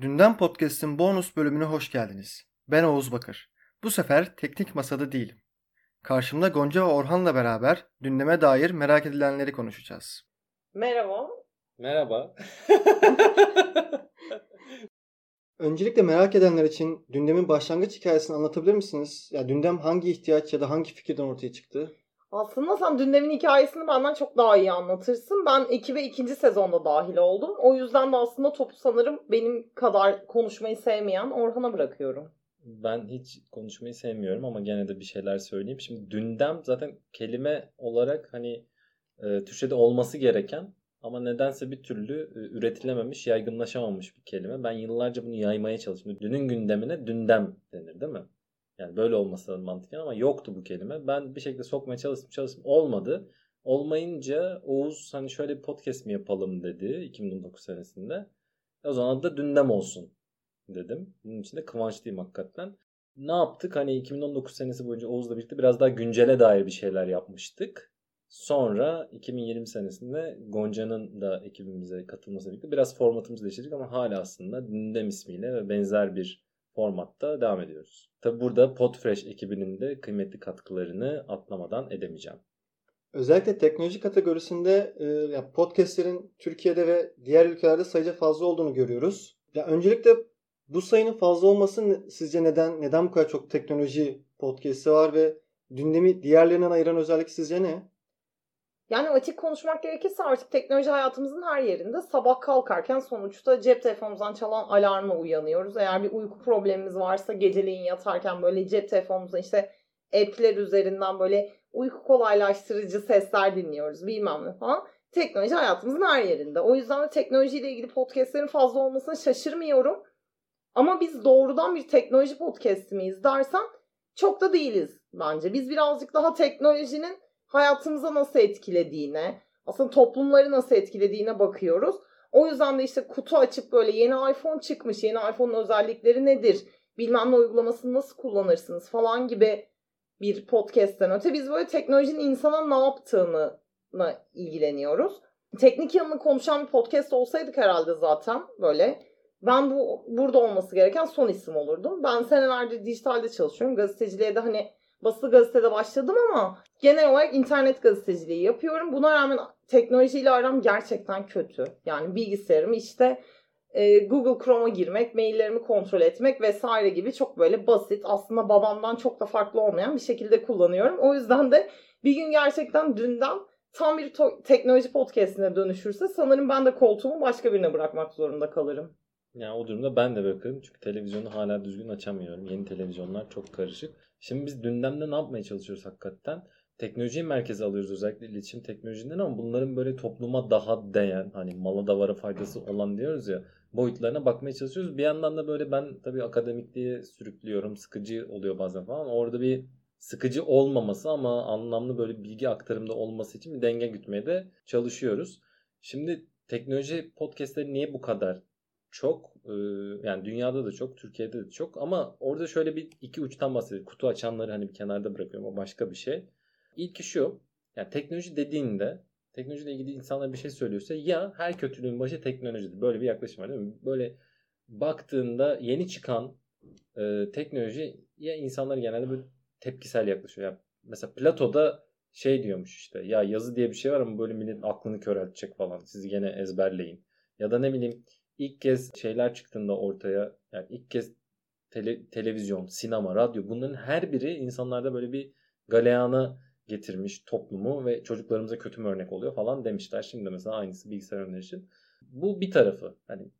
Dünden Podcast'ın bonus bölümüne hoş geldiniz. Ben Oğuz Bakır. Bu sefer teknik masada değilim. Karşımda Gonca ve Orhan'la beraber gündeme dair merak edilenleri konuşacağız. Merhaba. Merhaba. Öncelikle merak edenler için gündemin başlangıç hikayesini anlatabilir misiniz? Ya gündem hangi ihtiyaç ya da hangi fikirden ortaya çıktı? Aslında sen dündemin hikayesini benden çok daha iyi anlatırsın. Ben ekibe ikinci sezonda dahil oldum. O yüzden de aslında topu sanırım benim kadar konuşmayı sevmeyen Orhan'a bırakıyorum. Ben hiç konuşmayı sevmiyorum ama gene de bir şeyler söyleyeyim. Şimdi dündem zaten kelime olarak hani e, Türkçe'de olması gereken ama nedense bir türlü e, üretilememiş, yaygınlaşamamış bir kelime. Ben yıllarca bunu yaymaya çalıştım. Dünün gündemine dündem denir değil mi? Yani böyle olması mantıken ama yoktu bu kelime. Ben bir şekilde sokmaya çalıştım çalıştım. Olmadı. Olmayınca Oğuz hani şöyle bir podcast mi yapalım dedi 2019 senesinde. O zaman da dündem olsun dedim. Bunun için de kıvançlıyım hakikaten. Ne yaptık? Hani 2019 senesi boyunca Oğuz'la birlikte biraz daha güncele dair bir şeyler yapmıştık. Sonra 2020 senesinde Gonca'nın da ekibimize katılmasıyla birlikte biraz formatımızı değiştirdik ama hala aslında Dündem ismiyle ve benzer bir formatta devam ediyoruz. Tabi burada Podfresh ekibinin de kıymetli katkılarını atlamadan edemeyeceğim. Özellikle teknoloji kategorisinde e, podcastlerin Türkiye'de ve diğer ülkelerde sayıca fazla olduğunu görüyoruz. Ya öncelikle bu sayının fazla olması sizce neden neden bu kadar çok teknoloji podcast'i var ve gündemi diğerlerinden ayıran özellik sizce ne? Yani açık konuşmak gerekirse artık teknoloji hayatımızın her yerinde. Sabah kalkarken sonuçta cep telefonumuzdan çalan alarmla uyanıyoruz. Eğer bir uyku problemimiz varsa geceleyin yatarken böyle cep telefonumuzdan işte app'ler üzerinden böyle uyku kolaylaştırıcı sesler dinliyoruz bilmem ne falan. Teknoloji hayatımızın her yerinde. O yüzden de teknolojiyle ilgili podcastlerin fazla olmasına şaşırmıyorum. Ama biz doğrudan bir teknoloji podcast miyiz dersen çok da değiliz bence. Biz birazcık daha teknolojinin hayatımıza nasıl etkilediğine, aslında toplumları nasıl etkilediğine bakıyoruz. O yüzden de işte kutu açıp böyle yeni iPhone çıkmış, yeni iPhone'un özellikleri nedir, bilmem ne uygulamasını nasıl kullanırsınız falan gibi bir podcast'ten öte biz böyle teknolojinin insana ne yaptığını ilgileniyoruz. Teknik yanını konuşan bir podcast olsaydık herhalde zaten böyle ben bu burada olması gereken son isim olurdum. Ben senelerdir dijitalde çalışıyorum. Gazeteciliğe de hani basılı gazetede başladım ama genel olarak internet gazeteciliği yapıyorum. Buna rağmen teknolojiyle aram gerçekten kötü. Yani bilgisayarımı işte e, Google Chrome'a girmek, maillerimi kontrol etmek vesaire gibi çok böyle basit aslında babamdan çok da farklı olmayan bir şekilde kullanıyorum. O yüzden de bir gün gerçekten dünden tam bir teknoloji podcastine dönüşürse sanırım ben de koltuğumu başka birine bırakmak zorunda kalırım. Yani o durumda ben de bırakırım. Çünkü televizyonu hala düzgün açamıyorum. Yeni televizyonlar çok karışık. Şimdi biz dündemde ne yapmaya çalışıyoruz hakikaten? Teknolojiyi merkeze alıyoruz özellikle iletişim teknolojinden ama bunların böyle topluma daha değen hani mala davara faydası olan diyoruz ya boyutlarına bakmaya çalışıyoruz. Bir yandan da böyle ben tabii akademikliğe sürüklüyorum. Sıkıcı oluyor bazen falan. Orada bir sıkıcı olmaması ama anlamlı böyle bilgi aktarımda olması için bir denge gütmeye de çalışıyoruz. Şimdi teknoloji podcastleri niye bu kadar çok yani dünyada da çok Türkiye'de de çok ama orada şöyle bir iki uçtan bahsediyor. Kutu açanları hani bir kenarda bırakıyorum o başka bir şey. İlki şu yani teknoloji dediğinde teknolojiyle ilgili insanlar bir şey söylüyorsa ya her kötülüğün başı teknolojidir. Böyle bir yaklaşım var değil mi? Böyle baktığında yeni çıkan e, teknoloji ya insanlar genelde böyle tepkisel yaklaşıyor. Yani mesela Plato'da şey diyormuş işte ya yazı diye bir şey var ama böyle milletin aklını köreltecek falan. Siz gene ezberleyin. Ya da ne bileyim ilk kez şeyler çıktığında ortaya yani ilk kez tele, televizyon, sinema, radyo bunların her biri insanlarda böyle bir galeyana getirmiş toplumu ve çocuklarımıza kötü mü örnek oluyor falan demişler. Şimdi mesela aynısı bilgisayar oyunları için. Bu bir tarafı. Hani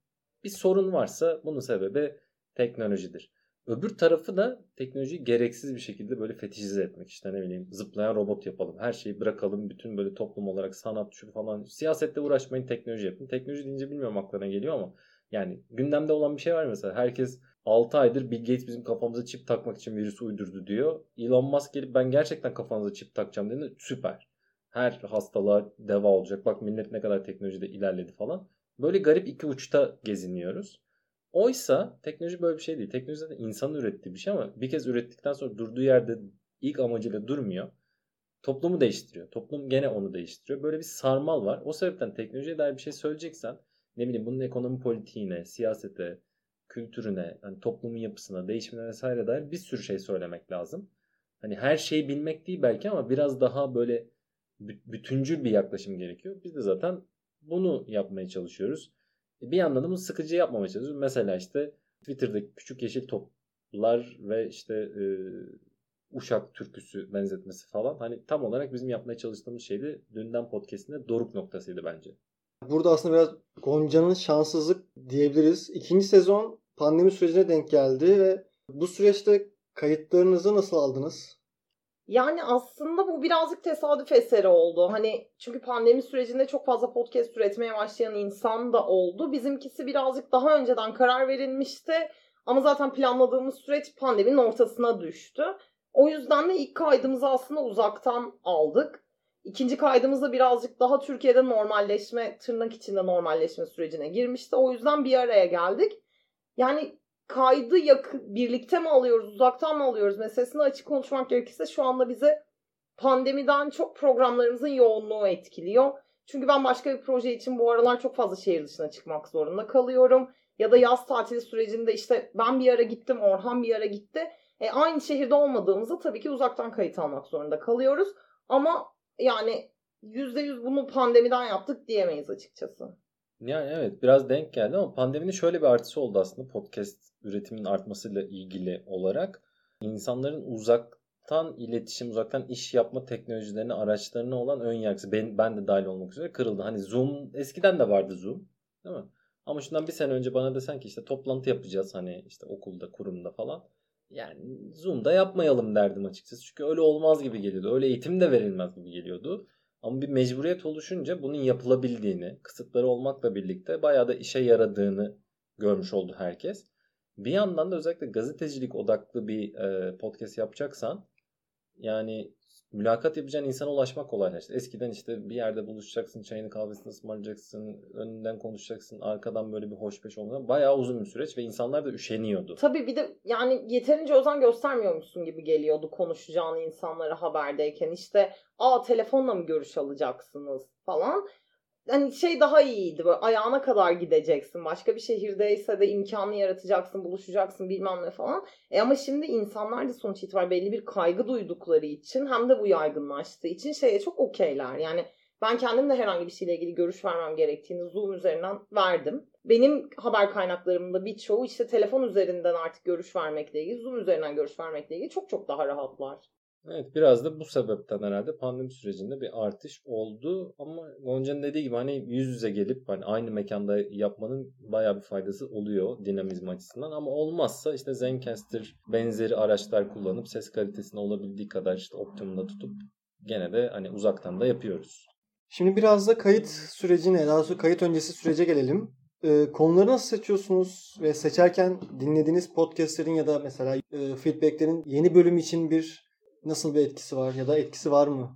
bir sorun varsa bunun sebebi teknolojidir. Öbür tarafı da teknolojiyi gereksiz bir şekilde böyle fetişize etmek. İşte ne bileyim zıplayan robot yapalım. Her şeyi bırakalım. Bütün böyle toplum olarak sanat şu falan. Siyasette uğraşmayın teknoloji yapın. Teknoloji deyince bilmiyorum aklına geliyor ama yani gündemde olan bir şey var mesela. Herkes 6 aydır Bill Gates bizim kafamıza çip takmak için virüs uydurdu diyor. Elon Musk gelip ben gerçekten kafanıza çip takacağım dediğinde süper. Her hastalığa deva olacak. Bak millet ne kadar teknolojide ilerledi falan. Böyle garip iki uçta geziniyoruz. Oysa teknoloji böyle bir şey değil. Teknoloji zaten insanın ürettiği bir şey ama bir kez ürettikten sonra durduğu yerde ilk amacıyla durmuyor. Toplumu değiştiriyor. Toplum gene onu değiştiriyor. Böyle bir sarmal var. O sebepten teknolojiye dair bir şey söyleyeceksen ne bileyim bunun ekonomi politiğine, siyasete, kültürüne, hani toplumun yapısına, değişimine vesaire dair bir sürü şey söylemek lazım. Hani her şeyi bilmek değil belki ama biraz daha böyle bütüncül bir yaklaşım gerekiyor. Biz de zaten bunu yapmaya çalışıyoruz. Bir yandan da bunu sıkıcı yapmamaya çalışıyoruz. Mesela işte Twitter'daki küçük yeşil toplar ve işte e, Uşak türküsü benzetmesi falan. Hani tam olarak bizim yapmaya çalıştığımız şeydi. Dünden podcast'inde doruk noktasıydı bence. Burada aslında biraz Gonca'nın şanssızlık diyebiliriz. İkinci sezon pandemi sürecine denk geldi ve bu süreçte kayıtlarınızı nasıl aldınız? Yani aslında bu birazcık tesadüf eseri oldu. Hani çünkü pandemi sürecinde çok fazla podcast üretmeye başlayan insan da oldu. Bizimkisi birazcık daha önceden karar verilmişti. Ama zaten planladığımız süreç pandeminin ortasına düştü. O yüzden de ilk kaydımızı aslında uzaktan aldık. İkinci kaydımızda birazcık daha Türkiye'de normalleşme, tırnak içinde normalleşme sürecine girmişti. O yüzden bir araya geldik. Yani kaydı yakın, birlikte mi alıyoruz, uzaktan mı alıyoruz meselesini açık konuşmak gerekirse şu anda bize pandemiden çok programlarımızın yoğunluğu etkiliyor. Çünkü ben başka bir proje için bu aralar çok fazla şehir dışına çıkmak zorunda kalıyorum. Ya da yaz tatili sürecinde işte ben bir ara gittim, Orhan bir ara gitti. E, aynı şehirde olmadığımızda tabii ki uzaktan kayıt almak zorunda kalıyoruz. Ama yani %100 bunu pandemiden yaptık diyemeyiz açıkçası. Yani evet biraz denk geldi ama pandeminin şöyle bir artısı oldu aslında podcast üretiminin artmasıyla ilgili olarak. insanların uzaktan iletişim, uzaktan iş yapma teknolojilerine, araçlarına olan ön yargısı ben, ben de dahil olmak üzere kırıldı. Hani Zoom eskiden de vardı Zoom değil mi? Ama şundan bir sene önce bana desen ki işte toplantı yapacağız hani işte okulda, kurumda falan. Yani Zoom'da yapmayalım derdim açıkçası. Çünkü öyle olmaz gibi geliyordu. Öyle eğitim de verilmez gibi geliyordu. Ama bir mecburiyet oluşunca bunun yapılabildiğini, kısıtları olmakla birlikte bayağı da işe yaradığını görmüş oldu herkes. Bir yandan da özellikle gazetecilik odaklı bir e, podcast yapacaksan yani mülakat yapacağın insana ulaşmak kolaylaştı. Eskiden işte bir yerde buluşacaksın, çayını kahvesini ısmarlayacaksın, önünden konuşacaksın, arkadan böyle bir hoşbeş olmadan bayağı uzun bir süreç ve insanlar da üşeniyordu. Tabii bir de yani yeterince özen göstermiyormuşsun gibi geliyordu konuşacağın insanlara haberdeyken. işte aa telefonla mı görüş alacaksınız falan hani şey daha iyiydi böyle ayağına kadar gideceksin. Başka bir şehirdeyse de imkanı yaratacaksın, buluşacaksın bilmem ne falan. E ama şimdi insanlar da sonuç itibariyle belli bir kaygı duydukları için hem de bu yaygınlaştığı için şeye çok okeyler. Yani ben kendim de herhangi bir şeyle ilgili görüş vermem gerektiğini Zoom üzerinden verdim. Benim haber kaynaklarımda birçoğu işte telefon üzerinden artık görüş vermekle ilgili, Zoom üzerinden görüş vermekle ilgili çok çok daha rahatlar. Evet biraz da bu sebepten herhalde pandemi sürecinde bir artış oldu ama Gonca'nın dediği gibi hani yüz yüze gelip hani aynı mekanda yapmanın bayağı bir faydası oluyor dinamizm açısından ama olmazsa işte Zencaster benzeri araçlar kullanıp ses kalitesini olabildiği kadar işte optimumda tutup gene de hani uzaktan da yapıyoruz. Şimdi biraz da kayıt sürecine, daha sonra kayıt öncesi sürece gelelim. Ee, konuları nasıl seçiyorsunuz ve seçerken dinlediğiniz podcastlerin ya da mesela e, feedbacklerin yeni bölüm için bir nasıl bir etkisi var ya da etkisi var mı?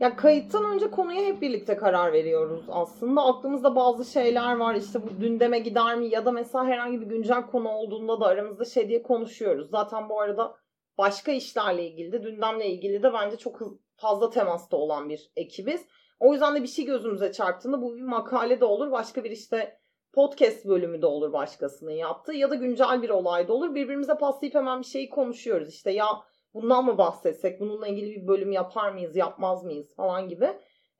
Ya kayıttan önce konuya hep birlikte karar veriyoruz aslında. Aklımızda bazı şeyler var işte bu gündeme gider mi ya da mesela herhangi bir güncel konu olduğunda da aramızda şey diye konuşuyoruz. Zaten bu arada başka işlerle ilgili de gündemle ilgili de bence çok fazla temasta olan bir ekibiz. O yüzden de bir şey gözümüze çarptığında bu bir makale de olur başka bir işte podcast bölümü de olur başkasının yaptığı ya da güncel bir olay da olur. Birbirimize paslayıp hemen bir şeyi konuşuyoruz. İşte ya bundan mı bahsetsek, bununla ilgili bir bölüm yapar mıyız, yapmaz mıyız falan gibi.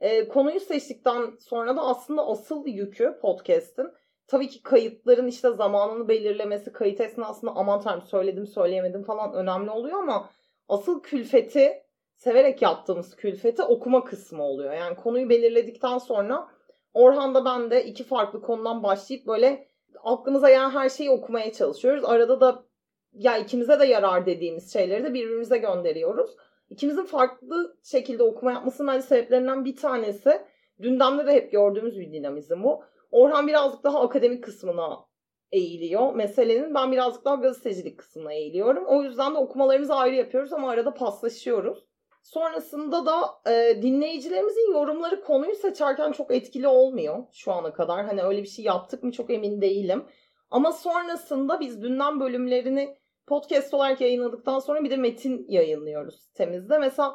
E, konuyu seçtikten sonra da aslında asıl yükü podcast'in tabii ki kayıtların işte zamanını belirlemesi, kayıt esnasında aman tanrım söyledim söyleyemedim falan önemli oluyor ama asıl külfeti severek yaptığımız külfeti okuma kısmı oluyor. Yani konuyu belirledikten sonra Orhan da ben de iki farklı konudan başlayıp böyle aklımıza gelen her şeyi okumaya çalışıyoruz. Arada da ya ikimize de yarar dediğimiz şeyleri de birbirimize gönderiyoruz. İkimizin farklı şekilde okuma yapmasının bence sebeplerinden bir tanesi dündemde de hep gördüğümüz bir dinamizm bu. Orhan birazcık daha akademik kısmına eğiliyor meselenin. Ben birazcık daha gazetecilik kısmına eğiliyorum. O yüzden de okumalarımızı ayrı yapıyoruz ama arada paslaşıyoruz. Sonrasında da e, dinleyicilerimizin yorumları konuyu seçerken çok etkili olmuyor şu ana kadar. Hani öyle bir şey yaptık mı çok emin değilim. Ama sonrasında biz dünden bölümlerini podcast olarak yayınladıktan sonra bir de metin yayınlıyoruz sitemizde. Mesela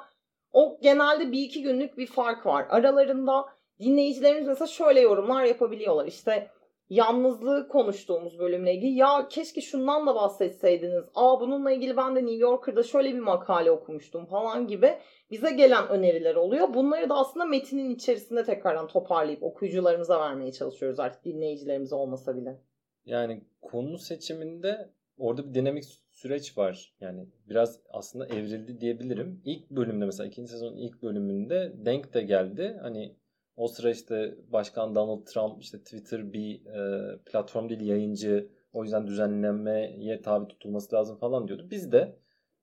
o genelde bir iki günlük bir fark var. Aralarında dinleyicilerimiz mesela şöyle yorumlar yapabiliyorlar. İşte yalnızlığı konuştuğumuz bölümle ilgili ya keşke şundan da bahsetseydiniz. Aa bununla ilgili ben de New Yorker'da şöyle bir makale okumuştum falan gibi bize gelen öneriler oluyor. Bunları da aslında metinin içerisinde tekrardan toparlayıp okuyucularımıza vermeye çalışıyoruz artık dinleyicilerimiz olmasa bile. Yani konu seçiminde orada bir dinamik süreç var. Yani biraz aslında evrildi diyebilirim. İlk bölümde mesela ikinci sezonun ilk bölümünde Denk de geldi. Hani o sıra işte Başkan Donald Trump işte Twitter bir e, platform değil yayıncı o yüzden düzenlemeye tabi tutulması lazım falan diyordu. Biz de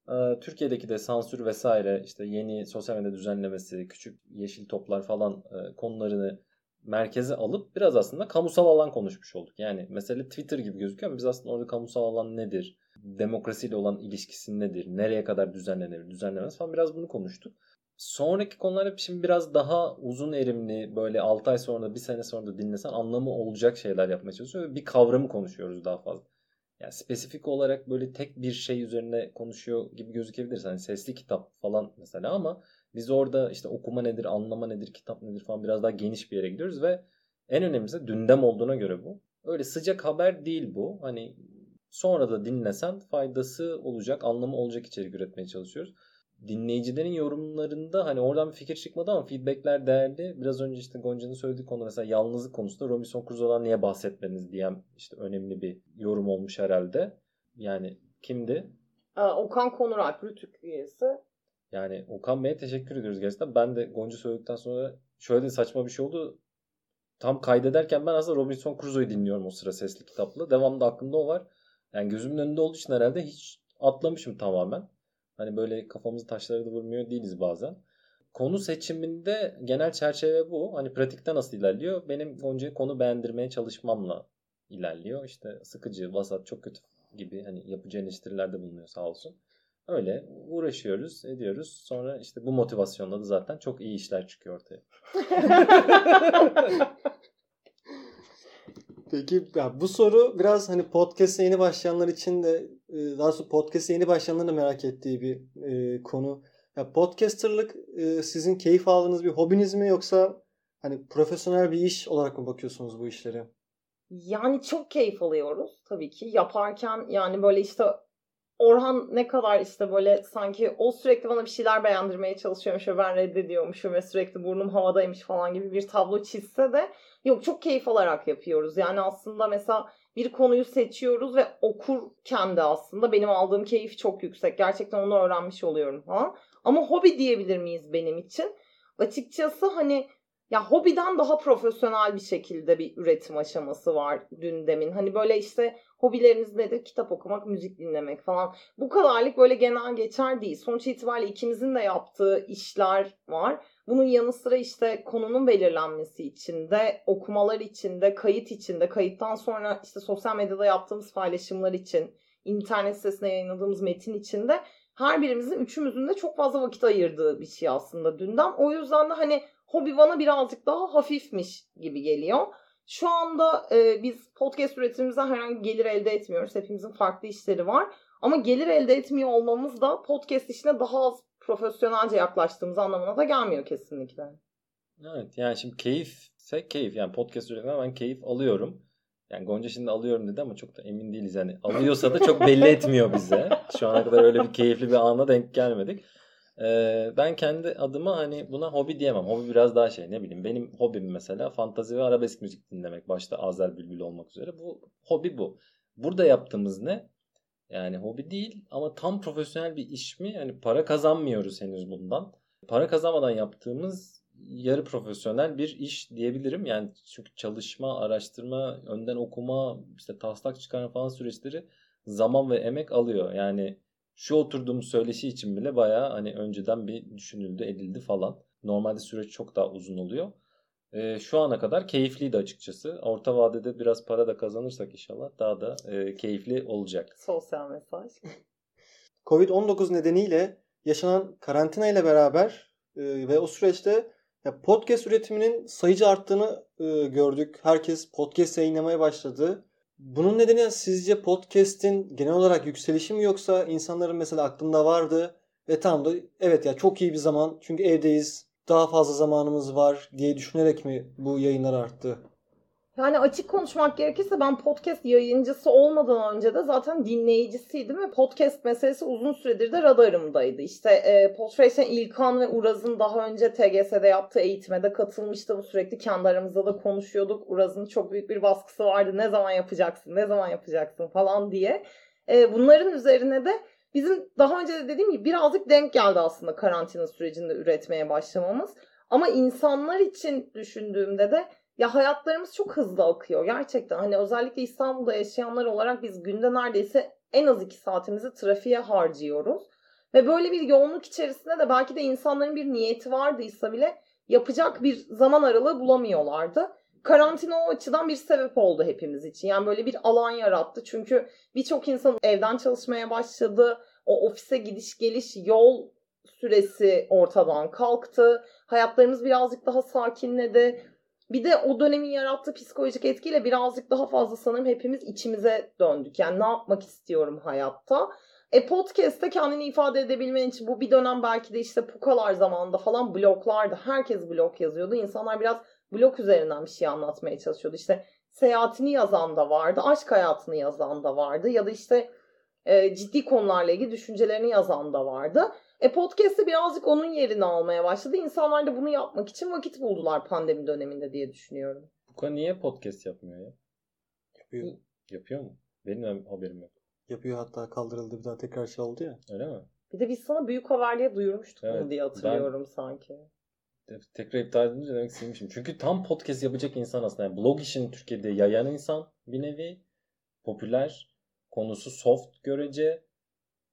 e, Türkiye'deki de sansür vesaire işte yeni sosyal medya düzenlemesi, küçük yeşil toplar falan e, konularını merkeze alıp biraz aslında kamusal alan konuşmuş olduk. Yani mesele Twitter gibi gözüküyor ama biz aslında orada kamusal alan nedir? Demokrasiyle olan ilişkisi nedir? Nereye kadar düzenlenir, düzenlemez falan biraz bunu konuştuk. Sonraki konular hep şimdi biraz daha uzun erimli böyle 6 ay sonra bir sene sonra da dinlesen anlamı olacak şeyler yapmaya çalışıyor. Bir kavramı konuşuyoruz daha fazla. Yani spesifik olarak böyle tek bir şey üzerine konuşuyor gibi gözükebilir. Hani sesli kitap falan mesela ama biz orada işte okuma nedir, anlama nedir, kitap nedir falan biraz daha geniş bir yere gidiyoruz ve en önemlisi dündem olduğuna göre bu. Öyle sıcak haber değil bu. Hani sonra da dinlesen faydası olacak, anlamı olacak içerik üretmeye çalışıyoruz dinleyicilerin yorumlarında hani oradan bir fikir çıkmadı ama feedbackler değerli. Biraz önce işte Gonca'nın söylediği konu mesela yalnızlık konusunda Robinson Crusoe'dan niye bahsetmeniz diyen işte önemli bir yorum olmuş herhalde. Yani kimdi? Okan Konur Rütük üyesi. Yani Okan Bey'e teşekkür ediyoruz gerçekten. Ben de Gonca söyledikten sonra şöyle de saçma bir şey oldu. Tam kaydederken ben aslında Robinson Crusoe'yu dinliyorum o sıra sesli kitaplı. Devamlı aklımda o var. Yani gözümün önünde olduğu için herhalde hiç atlamışım tamamen. Hani böyle kafamızı taşlara da vurmuyor değiliz bazen. Konu seçiminde genel çerçeve bu. Hani pratikte nasıl ilerliyor? Benim Gonca'yı konu beğendirmeye çalışmamla ilerliyor. İşte sıkıcı, vasat, çok kötü gibi hani yapıcı eleştirilerde bulunuyor sağ olsun. Öyle uğraşıyoruz, ediyoruz. Sonra işte bu motivasyonla da zaten çok iyi işler çıkıyor ortaya. Peki ya bu soru biraz hani podcast'e yeni başlayanlar için de e, daha sonra podcast'e yeni başlayanların da merak ettiği bir e, konu. Ya podcasterlık e, sizin keyif aldığınız bir hobiniz mi yoksa hani profesyonel bir iş olarak mı bakıyorsunuz bu işlere? Yani çok keyif alıyoruz tabii ki. Yaparken yani böyle işte Orhan ne kadar işte böyle sanki o sürekli bana bir şeyler beğendirmeye çalışıyormuş ve ben reddediyormuşum ve sürekli burnum havadaymış falan gibi bir tablo çizse de yok çok keyif alarak yapıyoruz. Yani aslında mesela bir konuyu seçiyoruz ve okurken de aslında benim aldığım keyif çok yüksek. Gerçekten onu öğrenmiş oluyorum falan. Ama hobi diyebilir miyiz benim için? Açıkçası hani ya hobiden daha profesyonel bir şekilde bir üretim aşaması var dündemin. Hani böyle işte hobileriniz nedir? Kitap okumak, müzik dinlemek falan. Bu kadarlık böyle genel geçer değil. Sonuç itibariyle ikimizin de yaptığı işler var. Bunun yanı sıra işte konunun belirlenmesi için de, okumalar için de, kayıt için de, kayıttan sonra işte sosyal medyada yaptığımız paylaşımlar için, internet sitesine yayınladığımız metin için de her birimizin üçümüzün de çok fazla vakit ayırdığı bir şey aslında dünden. O yüzden de hani hobi bana birazcık daha hafifmiş gibi geliyor. Şu anda e, biz podcast üretimimizden herhangi gelir elde etmiyoruz. Hepimizin farklı işleri var. Ama gelir elde etmiyor olmamız da podcast işine daha az profesyonelce yaklaştığımız anlamına da gelmiyor kesinlikle. Evet yani şimdi keyifse keyif. Yani podcast üretimden ben keyif alıyorum. Yani Gonca şimdi alıyorum dedi ama çok da emin değiliz. Yani alıyorsa da çok belli etmiyor bize. Şu ana kadar öyle bir keyifli bir ana denk gelmedik. Ee, ben kendi adıma hani buna hobi diyemem. Hobi biraz daha şey ne bileyim. Benim hobim mesela fantazi ve arabesk müzik dinlemek. Başta Azer Bülbül olmak üzere. Bu hobi bu. Burada yaptığımız ne? Yani hobi değil ama tam profesyonel bir iş mi? Yani para kazanmıyoruz henüz bundan. Para kazanmadan yaptığımız yarı profesyonel bir iş diyebilirim. Yani çünkü çalışma, araştırma, önden okuma, işte taslak çıkarma falan süreçleri zaman ve emek alıyor. Yani şu oturduğumuz söyleşi için bile bayağı hani önceden bir düşünüldü, edildi falan. Normalde süreç çok daha uzun oluyor. E, şu ana kadar keyifliydi açıkçası. Orta vadede biraz para da kazanırsak inşallah daha da e, keyifli olacak. Sosyal mesaj. Covid-19 nedeniyle yaşanan karantina ile beraber e, ve o süreçte ya podcast üretiminin sayıcı arttığını e, gördük. Herkes podcast yayınlamaya başladı. Bunun nedeni sizce podcast'in genel olarak yükselişi mi yoksa insanların mesela aklında vardı ve tam da evet ya çok iyi bir zaman çünkü evdeyiz daha fazla zamanımız var diye düşünerek mi bu yayınlar arttı? Yani açık konuşmak gerekirse ben podcast yayıncısı olmadan önce de zaten dinleyicisiydim ve podcast meselesi uzun süredir de radarımdaydı. İşte e, Podfresh'ten İlkan ve Uraz'ın daha önce TGS'de yaptığı eğitime de katılmıştım. Sürekli kendi aramızda da konuşuyorduk. Uraz'ın çok büyük bir baskısı vardı. Ne zaman yapacaksın, ne zaman yapacaksın falan diye. E, bunların üzerine de bizim daha önce de dediğim gibi birazcık denk geldi aslında karantina sürecinde üretmeye başlamamız. Ama insanlar için düşündüğümde de ya hayatlarımız çok hızlı akıyor gerçekten. Hani özellikle İstanbul'da yaşayanlar olarak biz günde neredeyse en az iki saatimizi trafiğe harcıyoruz. Ve böyle bir yoğunluk içerisinde de belki de insanların bir niyeti vardıysa bile yapacak bir zaman aralığı bulamıyorlardı. Karantina o açıdan bir sebep oldu hepimiz için. Yani böyle bir alan yarattı. Çünkü birçok insan evden çalışmaya başladı. O ofise gidiş geliş yol süresi ortadan kalktı. Hayatlarımız birazcık daha sakinledi. Bir de o dönemin yarattığı psikolojik etkiyle birazcık daha fazla sanırım hepimiz içimize döndük. Yani ne yapmak istiyorum hayatta. E podcast'te kendini ifade edebilmen için bu bir dönem belki de işte pukalar zamanında falan bloklardı. Herkes blok yazıyordu. İnsanlar biraz blok üzerinden bir şey anlatmaya çalışıyordu. İşte seyahatini yazan da vardı, aşk hayatını yazan da vardı ya da işte e, ciddi konularla ilgili düşüncelerini yazan da vardı. E podcast'te birazcık onun yerini almaya başladı. İnsanlar da bunu yapmak için vakit buldular pandemi döneminde diye düşünüyorum. Buka niye podcast yapmıyor ya? Yapıyor. Yapıyor mu? Benim haberim yok. Yapıyor hatta kaldırıldı bir daha tekrar şey oldu ya. Öyle mi? Bir de biz sana büyük haberliğe duyurmuştuk Evet, bunu diye hatırlıyorum sanki. Te- Tekrar iptal edince demek silmişim. Çünkü tam podcast yapacak insan aslında. Yani blog işini Türkiye'de yayan insan bir nevi. Popüler. Konusu soft görece.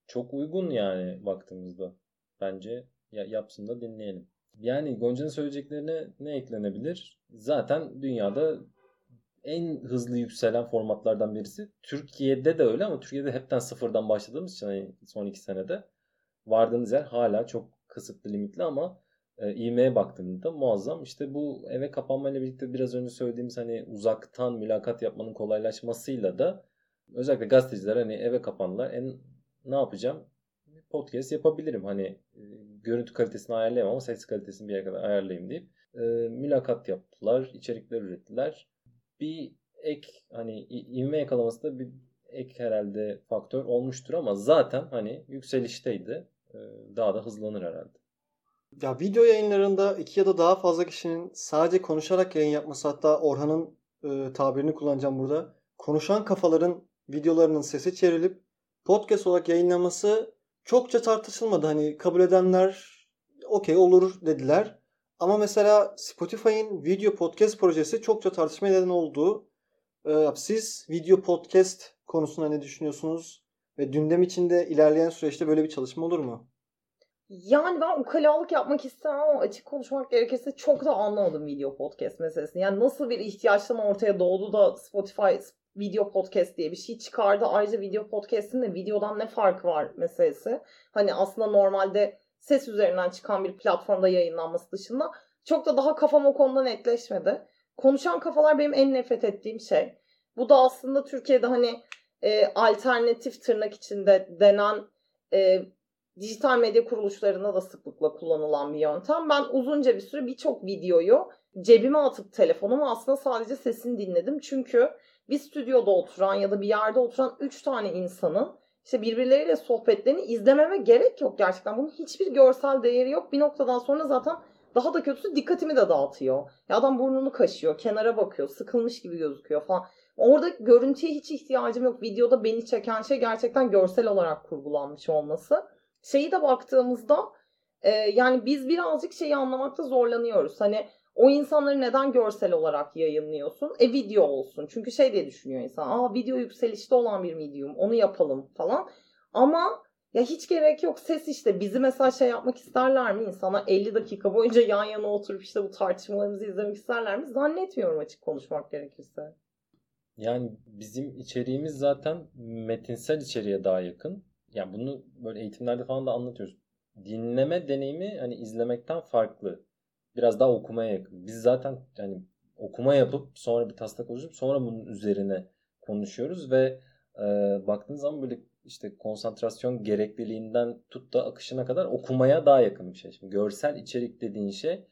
Çok uygun yani baktığımızda. Bence ya, yapsın da dinleyelim. Yani Gonca'nın söyleyeceklerine ne eklenebilir? Zaten dünyada en hızlı yükselen formatlardan birisi. Türkiye'de de öyle ama Türkiye'de hepten sıfırdan başladığımız için hani son iki senede vardığınız yer hala çok kısıtlı limitli ama e, ivmeye baktığımda muazzam. İşte bu eve kapanmayla birlikte biraz önce söylediğimiz hani uzaktan mülakat yapmanın kolaylaşmasıyla da özellikle gazeteciler hani eve kapandılar. En ne yapacağım? Podcast yapabilirim. Hani e, görüntü kalitesini ayarlayamam ama ses kalitesini bir yere kadar ayarlayayım deyip e, mülakat yaptılar, içerikler ürettiler. Bir ek hani ivme yakalaması da bir ek herhalde faktör olmuştur ama zaten hani yükselişteydi. E, daha da hızlanır herhalde. Ya video yayınlarında iki ya da daha fazla kişinin sadece konuşarak yayın yapması hatta Orhan'ın e, tabirini kullanacağım burada. Konuşan kafaların videolarının sesi çevrilip podcast olarak yayınlaması çokça tartışılmadı. Hani kabul edenler okey olur dediler. Ama mesela Spotify'ın video podcast projesi çokça tartışmaya neden oldu. Ee, siz video podcast konusunda ne düşünüyorsunuz? Ve gündem içinde ilerleyen süreçte böyle bir çalışma olur mu? Yani ben ukalalık yapmak istemem ama açık konuşmak gerekirse çok da anlamadım video podcast meselesini. Yani nasıl bir ihtiyaçtan ortaya doğdu da Spotify video podcast diye bir şey çıkardı. Ayrıca video podcast'in de videodan ne farkı var meselesi. Hani aslında normalde ses üzerinden çıkan bir platformda yayınlanması dışında çok da daha kafam o konuda netleşmedi. Konuşan kafalar benim en nefret ettiğim şey. Bu da aslında Türkiye'de hani e, alternatif tırnak içinde denen e, dijital medya kuruluşlarında da sıklıkla kullanılan bir yöntem. Ben uzunca bir süre birçok videoyu cebime atıp telefonumu aslında sadece sesini dinledim. Çünkü bir stüdyoda oturan ya da bir yerde oturan 3 tane insanın işte birbirleriyle sohbetlerini izlememe gerek yok gerçekten. Bunun hiçbir görsel değeri yok. Bir noktadan sonra zaten daha da kötüsü dikkatimi de dağıtıyor. Ya adam burnunu kaşıyor, kenara bakıyor, sıkılmış gibi gözüküyor falan. Orada görüntüye hiç ihtiyacım yok. Videoda beni çeken şey gerçekten görsel olarak kurgulanmış olması. Şeyi de baktığımızda e, yani biz birazcık şeyi anlamakta zorlanıyoruz. Hani o insanları neden görsel olarak yayınlıyorsun? E video olsun. Çünkü şey diye düşünüyor insan. Aa video yükselişte olan bir medium. Onu yapalım falan. Ama ya hiç gerek yok. Ses işte. Bizi mesela şey yapmak isterler mi? İnsanlar 50 dakika boyunca yan yana oturup işte bu tartışmalarımızı izlemek isterler mi? Zannetmiyorum açık konuşmak gerekirse. Yani bizim içeriğimiz zaten metinsel içeriğe daha yakın. Yani bunu böyle eğitimlerde falan da anlatıyoruz. Dinleme deneyimi hani izlemekten farklı. Biraz daha okumaya yakın. Biz zaten yani okuma yapıp sonra bir taslak oluşturup sonra bunun üzerine konuşuyoruz ve e, baktığınız zaman böyle işte konsantrasyon gerekliliğinden tut da akışına kadar okumaya daha yakın bir şey. Şimdi görsel içerik dediğin şey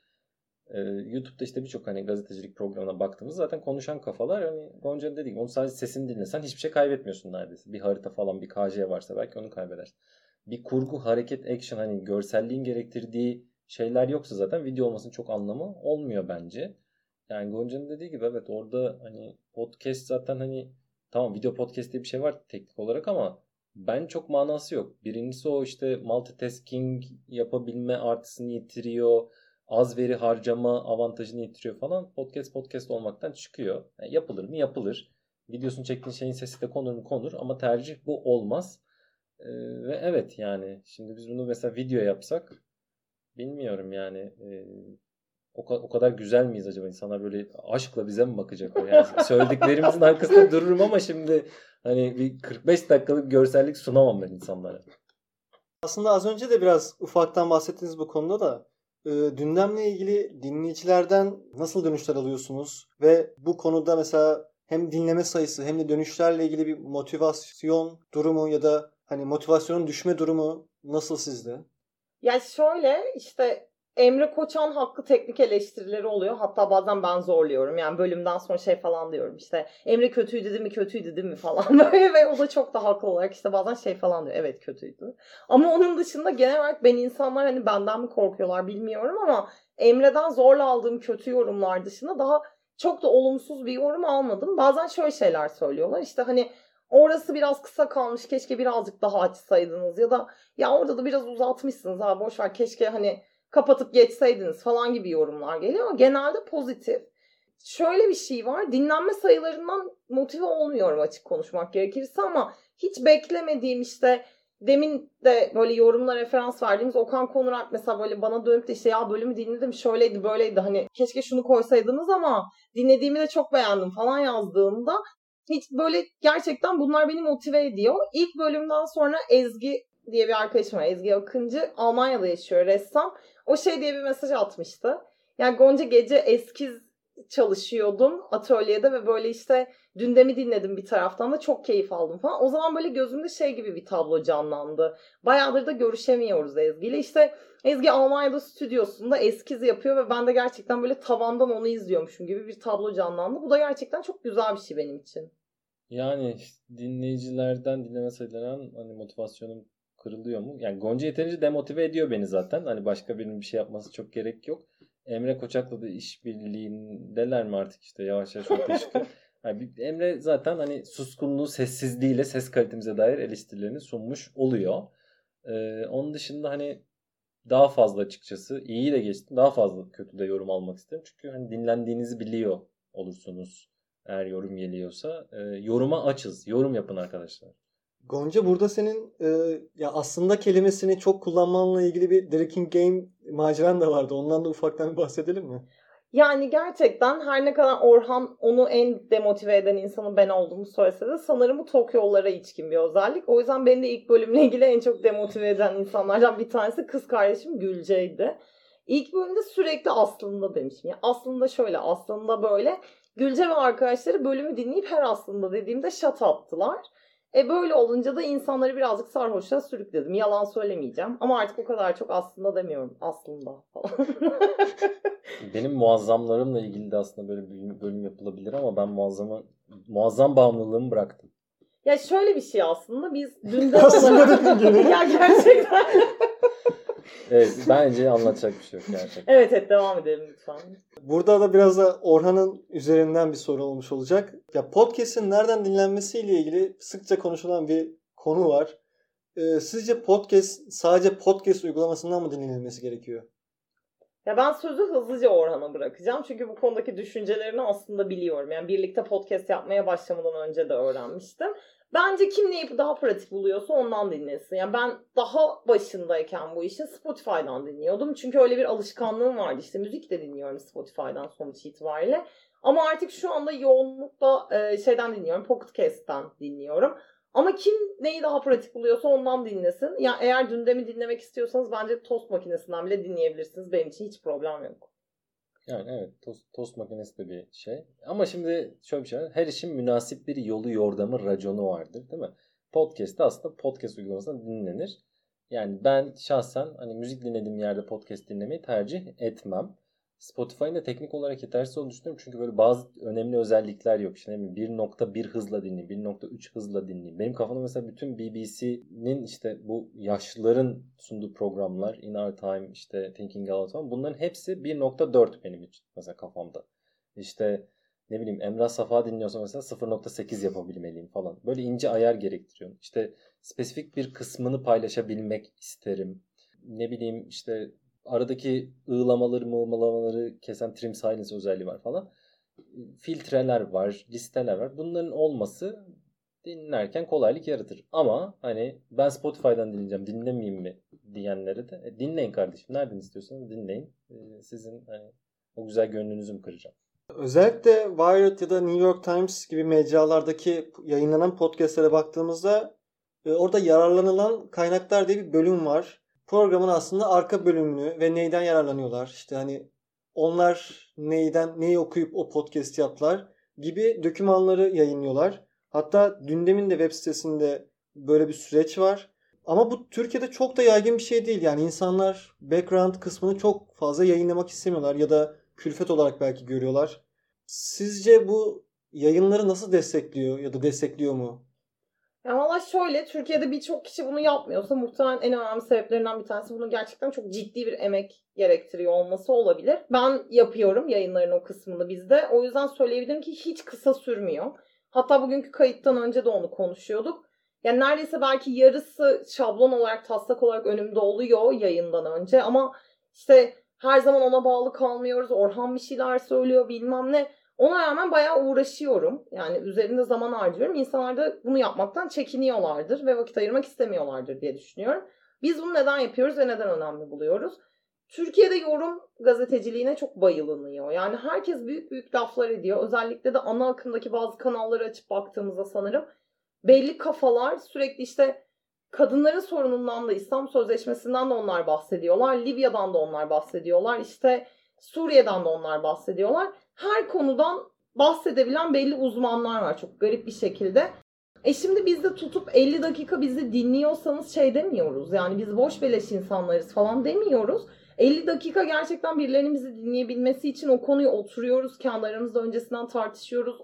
Ee, YouTube'da işte birçok hani gazetecilik programına baktığımız zaten konuşan kafalar hani Gonca'nın dediği gibi onu sadece sesini dinlesen hiçbir şey kaybetmiyorsun neredeyse. Bir harita falan bir KJ varsa belki onu kaybedersin. Bir kurgu, hareket, action hani görselliğin gerektirdiği şeyler yoksa zaten video olmasının çok anlamı olmuyor bence. Yani Gonca'nın dediği gibi evet orada hani podcast zaten hani tamam video podcast diye bir şey var teknik olarak ama ben çok manası yok. Birincisi o işte multitasking yapabilme artısını yitiriyor. Az veri harcama avantajını yitiriyor falan. Podcast podcast olmaktan çıkıyor. Yani yapılır mı? Yapılır. Videosunu çektiğin şeyin sesi de konur mu? Konur. Ama tercih bu olmaz. Ee, ve evet yani şimdi biz bunu mesela video yapsak bilmiyorum yani o, o kadar güzel miyiz acaba? İnsanlar böyle aşkla bize mi bakacak? Yani söylediklerimizin arkasında dururum ama şimdi hani bir 45 dakikalık görsellik sunamam ben insanlara. Aslında az önce de biraz ufaktan bahsettiniz bu konuda da e, dündemle ilgili dinleyicilerden nasıl dönüşler alıyorsunuz? Ve bu konuda mesela hem dinleme sayısı hem de dönüşlerle ilgili bir motivasyon durumu ya da hani motivasyonun düşme durumu nasıl sizde? Ya şöyle işte Emre Koçan hakkı teknik eleştirileri oluyor. Hatta bazen ben zorluyorum. Yani bölümden sonra şey falan diyorum işte Emre kötüydü değil mi kötüydü değil mi falan böyle ve o da çok da haklı olarak işte bazen şey falan diyor. Evet kötüydü. Ama onun dışında genel olarak ben insanlar hani benden mi korkuyorlar bilmiyorum ama Emre'den zorla aldığım kötü yorumlar dışında daha çok da olumsuz bir yorum almadım. Bazen şöyle şeyler söylüyorlar. İşte hani orası biraz kısa kalmış keşke birazcık daha açsaydınız ya da ya orada da biraz uzatmışsınız ha boş ver keşke hani kapatıp geçseydiniz falan gibi yorumlar geliyor ama genelde pozitif. Şöyle bir şey var. Dinlenme sayılarından motive olmuyorum açık konuşmak gerekirse ama hiç beklemediğim işte demin de böyle yorumla referans verdiğimiz Okan Konurak mesela böyle bana dönüp de işte ya bölümü dinledim şöyleydi böyleydi hani keşke şunu koysaydınız ama dinlediğimi de çok beğendim falan yazdığımda hiç böyle gerçekten bunlar beni motive ediyor. İlk bölümden sonra Ezgi diye bir arkadaşım var. Ezgi Akıncı. Almanya'da yaşıyor ressam. O şey diye bir mesaj atmıştı. Yani Gonca gece eskiz çalışıyordum atölyede ve böyle işte dündemi dinledim bir taraftan da çok keyif aldım falan. O zaman böyle gözümde şey gibi bir tablo canlandı. Bayağıdır da görüşemiyoruz Ezgi ile. İşte Ezgi Almanya'da stüdyosunda eskiz yapıyor ve ben de gerçekten böyle tavandan onu izliyormuşum gibi bir tablo canlandı. Bu da gerçekten çok güzel bir şey benim için. Yani dinleyicilerden dinleme sayılarından hani motivasyonum kırılıyor mu? Yani Gonca yeterince demotive ediyor beni zaten. Hani başka birinin bir şey yapması çok gerek yok. Emre Koçak'la da işbirliğindeler mi artık işte yavaş yavaş ortaya çıkıyor. Yani Emre zaten hani suskunluğu, sessizliğiyle ses kalitemize dair eleştirilerini sunmuş oluyor. Ee, onun dışında hani daha fazla açıkçası iyi de geçti. Daha fazla kötü de yorum almak isterim. Çünkü hani dinlendiğinizi biliyor olursunuz. Eğer yorum geliyorsa. E, yoruma açız. Yorum yapın arkadaşlar. Gonca burada senin e, ya aslında kelimesini çok kullanmanla ilgili bir drinking game maceran da vardı. Ondan da ufaktan bir bahsedelim mi? Yani gerçekten her ne kadar Orhan onu en demotive eden insanın ben olduğumu söylese de sanırım bu tok yollara içkin bir özellik. O yüzden beni de ilk bölümle ilgili en çok demotive eden insanlardan bir tanesi kız kardeşim Gülce'ydi. İlk bölümde sürekli aslında demişim. Yani aslında şöyle aslında böyle. Gülce ve arkadaşları bölümü dinleyip her aslında dediğimde şat attılar. E böyle olunca da insanları birazcık sarhoşa sürükledim. Yalan söylemeyeceğim. Ama artık o kadar çok aslında demiyorum. Aslında falan. Benim muazzamlarımla ilgili de aslında böyle bir bölüm yapılabilir ama ben muazzama, muazzam bağımlılığımı bıraktım. Ya şöyle bir şey aslında biz dünden olarak... ya gerçekten. Evet bence anlatacak bir şey yok gerçekten. Evet evet devam edelim lütfen. Burada da biraz da Orhan'ın üzerinden bir soru olmuş olacak. Ya podcast'in nereden dinlenmesiyle ilgili sıkça konuşulan bir konu var. Ee, sizce podcast sadece podcast uygulamasından mı dinlenilmesi gerekiyor? Ya ben sözü hızlıca Orhan'a bırakacağım. Çünkü bu konudaki düşüncelerini aslında biliyorum. Yani birlikte podcast yapmaya başlamadan önce de öğrenmiştim. Bence kim neyi daha pratik buluyorsa ondan dinlesin. Yani ben daha başındayken bu işin Spotify'dan dinliyordum. Çünkü öyle bir alışkanlığım vardı. İşte müzik de dinliyorum Spotify'dan sonuç itibariyle. Ama artık şu anda yoğunlukla e, şeyden dinliyorum. Pocket Cast'ten dinliyorum. Ama kim neyi daha pratik buluyorsa ondan dinlesin. Ya yani eğer dündemi dinlemek istiyorsanız bence tost makinesinden bile dinleyebilirsiniz. Benim için hiç problem yok. Yani evet tost, tost makinesi de bir şey. Ama şimdi şöyle bir şey var. Her işin münasip bir yolu, yordamı, raconu vardır değil mi? Podcast aslında podcast uygulamasında dinlenir. Yani ben şahsen hani müzik dinlediğim yerde podcast dinlemeyi tercih etmem. Spotify'ın da teknik olarak yetersiz olduğunu düşünüyorum. Çünkü böyle bazı önemli özellikler yok. İşte 1.1 hızla dinleyin, 1.3 hızla dinleyin. Benim kafamda mesela bütün BBC'nin işte bu yaşlıların sunduğu programlar, In Our Time, işte Thinking Out falan bunların hepsi 1.4 benim için mesela kafamda. İşte ne bileyim Emrah Safa dinliyorsa mesela 0.8 yapabilmeliyim falan. Böyle ince ayar gerektiriyor. İşte spesifik bir kısmını paylaşabilmek isterim. Ne bileyim işte aradaki ığlamaları mığlamaları kesen trim silence özelliği var falan. Filtreler var, listeler var. Bunların olması dinlerken kolaylık yaratır. Ama hani ben Spotify'dan dinleyeceğim dinlemeyeyim mi diyenlere de e, dinleyin kardeşim. Nereden istiyorsanız dinleyin. E, sizin hani, o güzel gönlünüzü mü kıracağım? Özellikle Wired ya da New York Times gibi mecralardaki yayınlanan podcastlere baktığımızda e, orada yararlanılan kaynaklar diye bir bölüm var. Programın aslında arka bölümünü ve neyden yararlanıyorlar. İşte hani onlar neyden neyi okuyup o podcast yaptılar gibi dokümanları yayınlıyorlar. Hatta Dündem'in de web sitesinde böyle bir süreç var. Ama bu Türkiye'de çok da yaygın bir şey değil. Yani insanlar background kısmını çok fazla yayınlamak istemiyorlar ya da külfet olarak belki görüyorlar. Sizce bu yayınları nasıl destekliyor ya da destekliyor mu? Ya valla şöyle Türkiye'de birçok kişi bunu yapmıyorsa muhtemelen en önemli sebeplerinden bir tanesi bunun gerçekten çok ciddi bir emek gerektiriyor olması olabilir. Ben yapıyorum yayınların o kısmını bizde. O yüzden söyleyebilirim ki hiç kısa sürmüyor. Hatta bugünkü kayıttan önce de onu konuşuyorduk. Yani neredeyse belki yarısı şablon olarak taslak olarak önümde oluyor yayından önce ama işte her zaman ona bağlı kalmıyoruz. Orhan bir şeyler söylüyor bilmem ne. Ona rağmen bayağı uğraşıyorum. Yani üzerinde zaman harcıyorum. İnsanlar da bunu yapmaktan çekiniyorlardır ve vakit ayırmak istemiyorlardır diye düşünüyorum. Biz bunu neden yapıyoruz ve neden önemli buluyoruz? Türkiye'de yorum gazeteciliğine çok bayılınıyor. Yani herkes büyük büyük laflar ediyor. Özellikle de ana akımdaki bazı kanalları açıp baktığımızda sanırım belli kafalar sürekli işte kadınların sorunundan da İslam Sözleşmesi'nden de onlar bahsediyorlar. Libya'dan da onlar bahsediyorlar. İşte Suriye'den de onlar bahsediyorlar. Her konudan bahsedebilen belli uzmanlar var çok garip bir şekilde. E şimdi biz de tutup 50 dakika bizi dinliyorsanız şey demiyoruz. Yani biz boş beleş insanlarız falan demiyoruz. 50 dakika gerçekten birilerinin dinleyebilmesi için o konuyu oturuyoruz. Kendi aramızda öncesinden tartışıyoruz.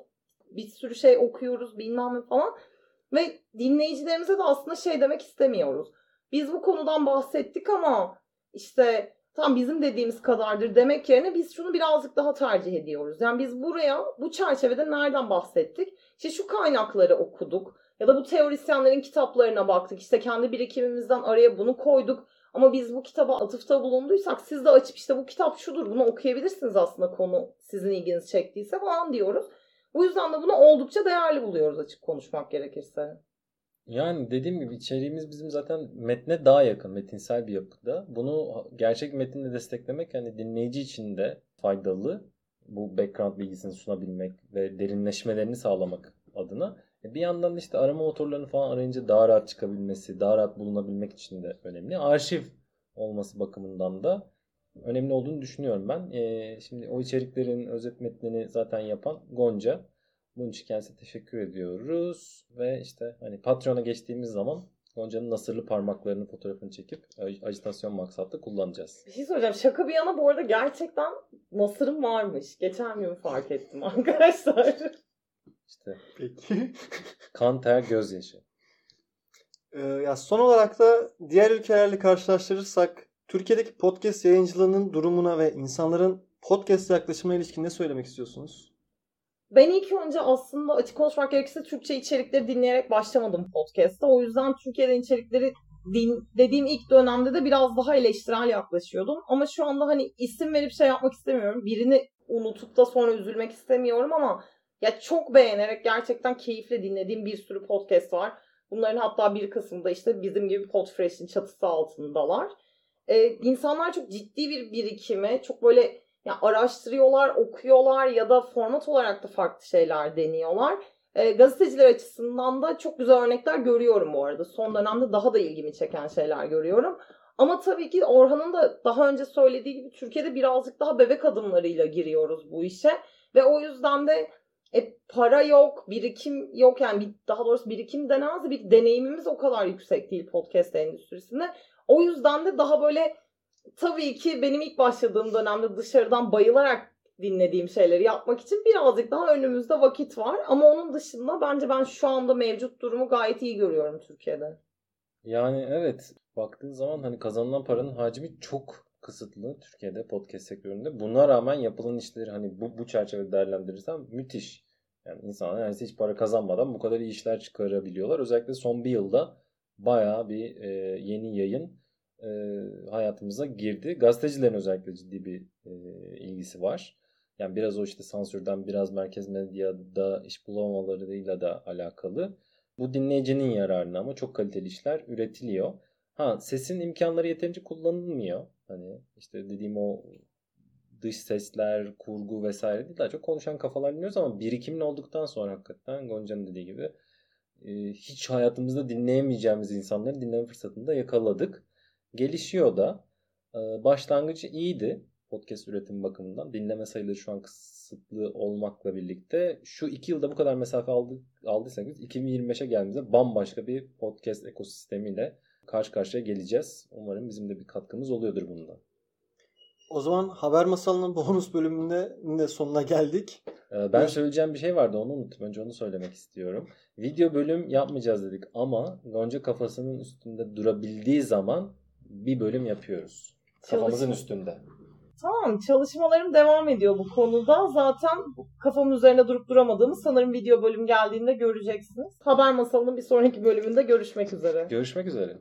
Bir sürü şey okuyoruz bilmem ne falan. Ve dinleyicilerimize de aslında şey demek istemiyoruz. Biz bu konudan bahsettik ama işte tam bizim dediğimiz kadardır demek yerine biz şunu birazcık daha tercih ediyoruz. Yani biz buraya bu çerçevede nereden bahsettik? İşte şu kaynakları okuduk ya da bu teorisyenlerin kitaplarına baktık. İşte kendi birikimimizden araya bunu koyduk. Ama biz bu kitaba atıfta bulunduysak siz de açıp işte bu kitap şudur bunu okuyabilirsiniz aslında konu sizin ilginizi çektiyse falan diyoruz. Bu yüzden de bunu oldukça değerli buluyoruz açık konuşmak gerekirse. Yani dediğim gibi içeriğimiz bizim zaten metne daha yakın, metinsel bir yapıda. Bunu gerçek metinle desteklemek yani dinleyici için de faydalı. Bu background bilgisini sunabilmek ve derinleşmelerini sağlamak adına. E, bir yandan işte arama motorlarını falan arayınca daha rahat çıkabilmesi, daha rahat bulunabilmek için de önemli. Arşiv olması bakımından da önemli olduğunu düşünüyorum ben. E, şimdi o içeriklerin özet metnini zaten yapan Gonca. Bunun için kendisine teşekkür ediyoruz. Ve işte hani Patreon'a geçtiğimiz zaman Gonca'nın nasırlı parmaklarının fotoğrafını çekip ajitasyon maksatlı kullanacağız. Bir şey söyleyeceğim. Şaka bir yana bu arada gerçekten nasırım varmış. Geçen gün fark ettim arkadaşlar. İşte. Peki. kan, ter, gözyaşı. Ee, ya son olarak da diğer ülkelerle karşılaştırırsak Türkiye'deki podcast yayıncılığının durumuna ve insanların podcast yaklaşımına ilişkin ne söylemek istiyorsunuz? Ben ilk önce aslında açık konuşmak gerekirse Türkçe içerikleri dinleyerek başlamadım podcast'a. O yüzden Türkiye'den içerikleri din, dediğim ilk dönemde de biraz daha eleştirel yaklaşıyordum. Ama şu anda hani isim verip şey yapmak istemiyorum. Birini unutup da sonra üzülmek istemiyorum ama ya çok beğenerek gerçekten keyifle dinlediğim bir sürü podcast var. Bunların hatta bir kısmında işte bizim gibi Podfresh'in çatısı altındalar. Ee, insanlar çok ciddi bir birikime, çok böyle ya araştırıyorlar, okuyorlar ya da format olarak da farklı şeyler deniyorlar. E, gazeteciler açısından da çok güzel örnekler görüyorum bu arada. Son dönemde daha da ilgimi çeken şeyler görüyorum. Ama tabii ki Orhan'ın da daha önce söylediği gibi Türkiye'de birazcık daha bebek adımlarıyla giriyoruz bu işe. Ve o yüzden de e, para yok, birikim yok yani bir, daha doğrusu birikim denemez de bir deneyimimiz o kadar yüksek değil podcast endüstrisinde. O yüzden de daha böyle tabii ki benim ilk başladığım dönemde dışarıdan bayılarak dinlediğim şeyleri yapmak için birazcık daha önümüzde vakit var. Ama onun dışında bence ben şu anda mevcut durumu gayet iyi görüyorum Türkiye'de. Yani evet baktığın zaman hani kazanılan paranın hacmi çok kısıtlı Türkiye'de podcast sektöründe. Buna rağmen yapılan işleri hani bu, bu çerçevede değerlendirirsen müthiş. Yani insanlar neredeyse hiç para kazanmadan bu kadar iyi işler çıkarabiliyorlar. Özellikle son bir yılda bayağı bir e, yeni yayın e, hayatımıza girdi. Gazetecilerin özellikle ciddi bir e, ilgisi var. Yani biraz o işte sansürden biraz merkez medyada iş bulamamalarıyla da alakalı. Bu dinleyicinin yararına ama çok kaliteli işler üretiliyor. Ha sesin imkanları yeterince kullanılmıyor. Hani işte dediğim o dış sesler, kurgu vesaire değil. Daha çok konuşan kafalar dinliyoruz ama birikimin olduktan sonra hakikaten Gonca'nın dediği gibi e, hiç hayatımızda dinleyemeyeceğimiz insanları dinleme fırsatını da yakaladık. Gelişiyor da. Başlangıcı iyiydi podcast üretim bakımından. Dinleme sayıları şu an kısıtlı olmakla birlikte şu iki yılda bu kadar mesafe aldı, aldıysak biz 2025'e geldiğimizde bambaşka bir podcast ekosistemiyle karşı karşıya geleceğiz. Umarım bizim de bir katkımız oluyordur bunda. O zaman haber masalının bonus bölümünde de sonuna geldik. Ben söyleyeceğim bir şey vardı onu unuttum. Önce onu söylemek istiyorum. Video bölüm yapmayacağız dedik ama Gonca kafasının üstünde durabildiği zaman bir bölüm yapıyoruz. Kafamızın Çalışma. üstünde. Tamam çalışmalarım devam ediyor bu konuda. Zaten kafamın üzerine durup duramadığımı sanırım video bölüm geldiğinde göreceksiniz. Haber masalının bir sonraki bölümünde görüşmek üzere. Görüşmek üzere.